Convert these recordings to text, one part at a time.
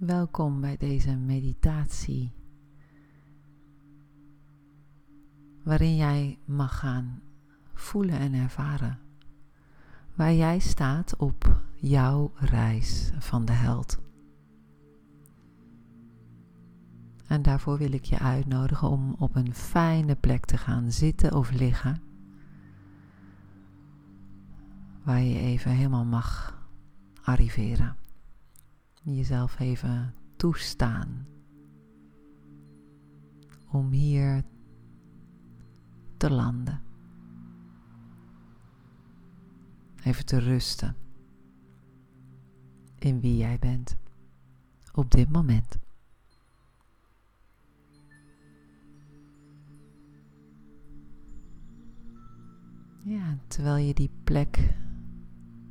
Welkom bij deze meditatie, waarin jij mag gaan voelen en ervaren waar jij staat op jouw reis van de held. En daarvoor wil ik je uitnodigen om op een fijne plek te gaan zitten of liggen, waar je even helemaal mag arriveren jezelf even toestaan om hier te landen. Even te rusten in wie jij bent op dit moment. Ja, terwijl je die plek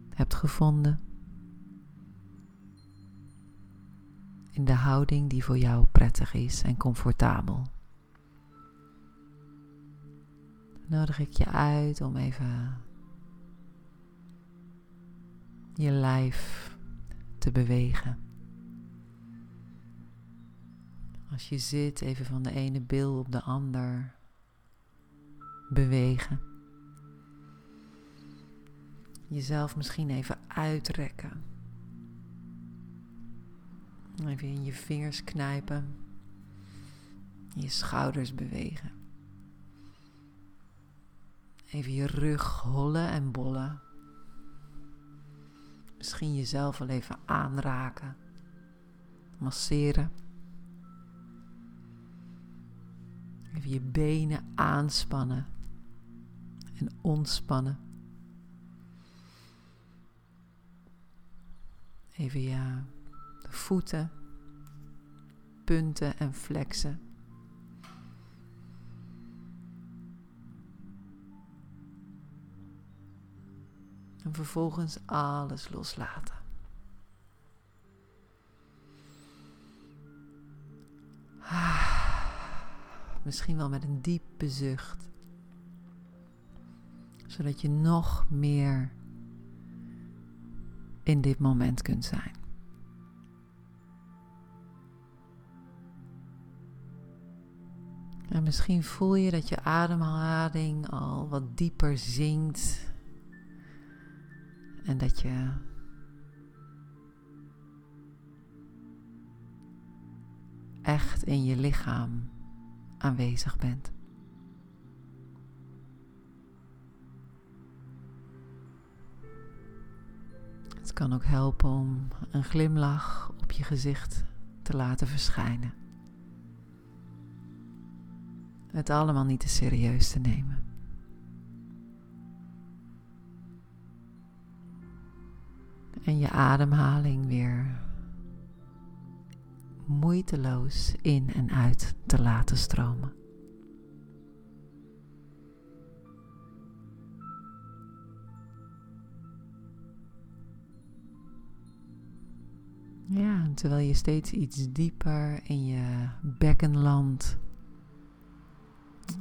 hebt gevonden in de houding die voor jou prettig is en comfortabel. nodig ik je uit om even je lijf te bewegen. Als je zit, even van de ene bil op de ander bewegen. Jezelf misschien even uitrekken. Even in je vingers knijpen. Je schouders bewegen. Even je rug hollen en bollen. Misschien jezelf wel even aanraken. Masseren. Even je benen aanspannen en ontspannen. Even ja voeten, punten en flexen. En vervolgens alles loslaten. Misschien wel met een diepe zucht. Zodat je nog meer in dit moment kunt zijn. En misschien voel je dat je ademhaling al wat dieper zinkt. En dat je echt in je lichaam aanwezig bent. Het kan ook helpen om een glimlach op je gezicht te laten verschijnen het allemaal niet te serieus te nemen. En je ademhaling weer moeiteloos in en uit te laten stromen. Ja, terwijl je steeds iets dieper in je bekkenland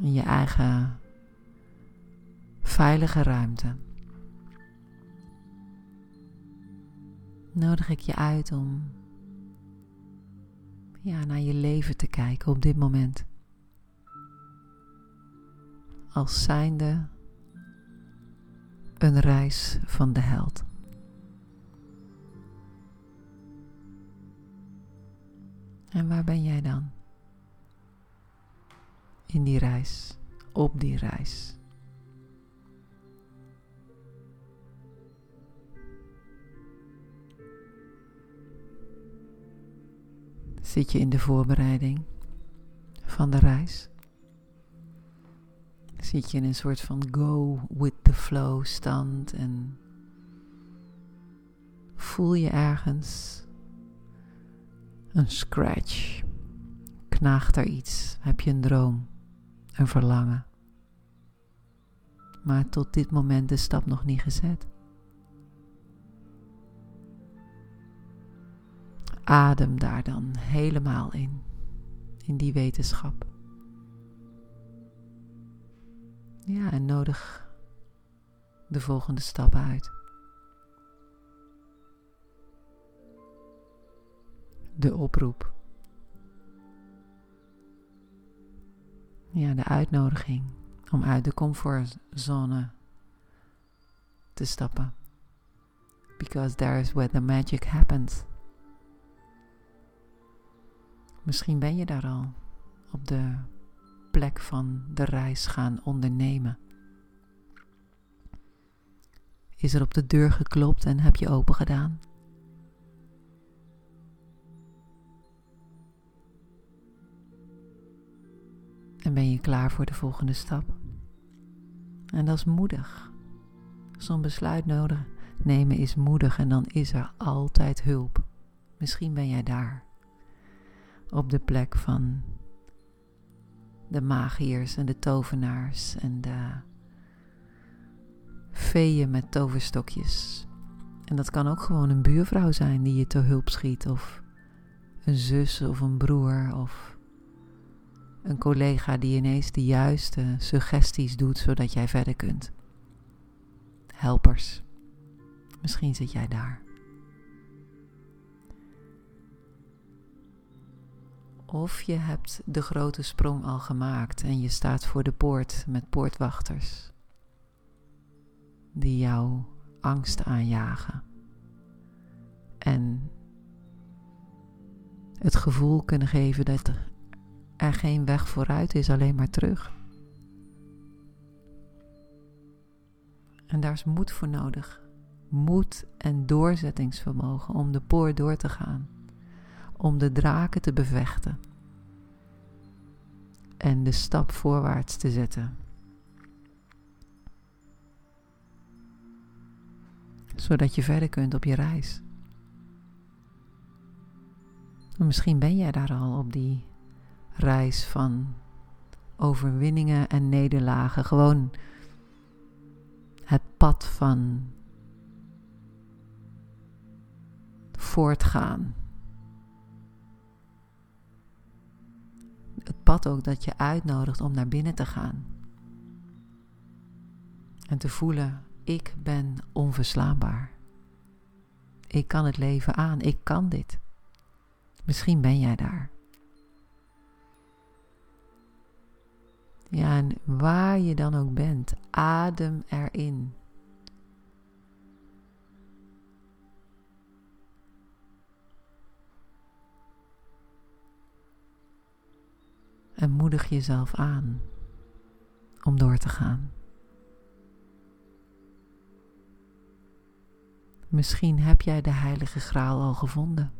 in je eigen veilige ruimte. Nodig ik je uit om ja, naar je leven te kijken op dit moment. Als zijnde een reis van de held. En waar ben jij dan? In die reis, op die reis. Zit je in de voorbereiding van de reis? Zit je in een soort van go with the flow stand en voel je ergens een scratch? Knaagt er iets? Heb je een droom? Een verlangen. Maar tot dit moment de stap nog niet gezet. Adem daar dan helemaal in, in die wetenschap. Ja, en nodig de volgende stap uit. de oproep. Ja, de uitnodiging om uit de comfortzone te stappen. Because there is where the magic happens. Misschien ben je daar al op de plek van de reis gaan ondernemen. Is er op de deur geklopt en heb je open gedaan? En ben je klaar voor de volgende stap? En dat is moedig. Zo'n besluit nodig nemen is moedig en dan is er altijd hulp. Misschien ben jij daar. Op de plek van de magiërs en de tovenaars en de veeën met toverstokjes. En dat kan ook gewoon een buurvrouw zijn die je te hulp schiet, of een zus of een broer, of een collega die ineens de juiste suggesties doet zodat jij verder kunt. Helpers. Misschien zit jij daar. Of je hebt de grote sprong al gemaakt en je staat voor de poort met poortwachters die jou angst aanjagen. En het gevoel kunnen geven dat er geen weg vooruit is, alleen maar terug. En daar is moed voor nodig. Moed en doorzettingsvermogen om de poort door te gaan. Om de draken te bevechten. En de stap voorwaarts te zetten. Zodat je verder kunt op je reis. misschien ben jij daar al op die reis van overwinningen en nederlagen. Gewoon het pad van voortgaan. Het pad ook dat je uitnodigt om naar binnen te gaan. En te voelen, ik ben onverslaanbaar. Ik kan het leven aan, ik kan dit. Misschien ben jij daar. Ja, en waar je dan ook bent, adem erin. En moedig jezelf aan om door te gaan. Misschien heb jij de Heilige Graal al gevonden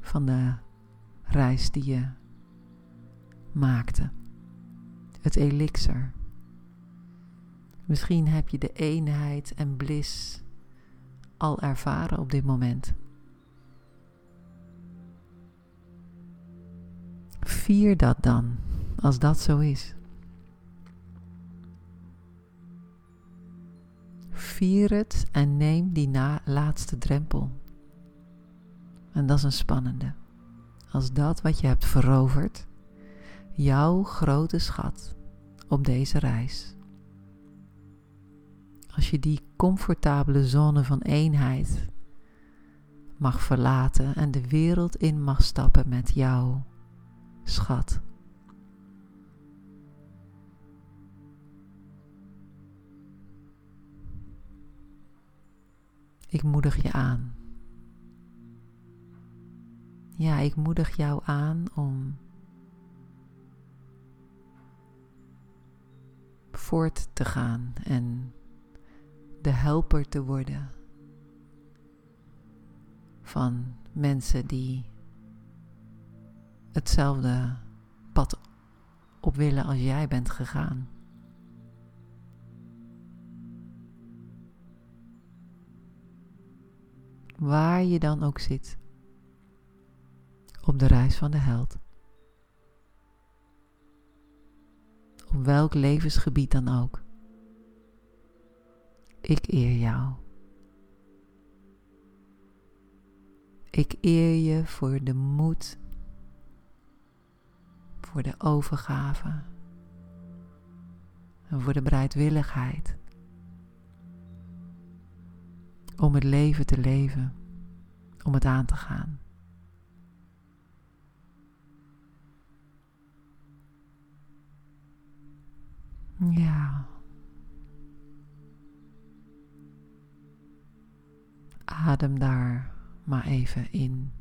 van de reis die je maakte het elixir. Misschien heb je de eenheid en bliss al ervaren op dit moment. Vier dat dan, als dat zo is. Vier het en neem die na laatste drempel. En dat is een spannende. Als dat wat je hebt veroverd jouw grote schat op deze reis. Als je die comfortabele zone van eenheid mag verlaten en de wereld in mag stappen met jouw schat. Ik moedig je aan. Ja, ik moedig jou aan om voort te gaan en de helper te worden van mensen die hetzelfde pad op willen als jij bent gegaan. Waar je dan ook zit op de reis van de held. Welk levensgebied dan ook. Ik eer jou. Ik eer je voor de moed, voor de overgave en voor de bereidwilligheid om het leven te leven, om het aan te gaan. Ja. Adem daar maar even in.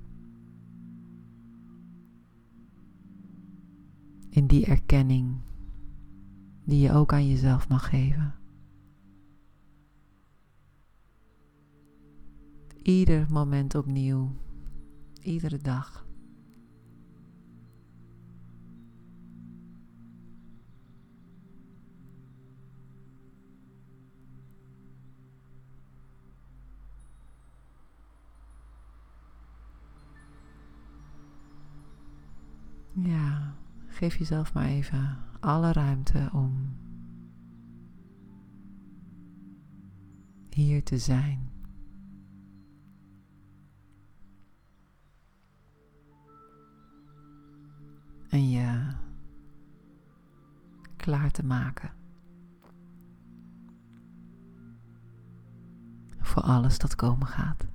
In die erkenning die je ook aan jezelf mag geven. Ieder moment opnieuw, iedere dag. Ja, geef jezelf maar even alle ruimte om hier te zijn. En je klaar te maken voor alles dat komen gaat.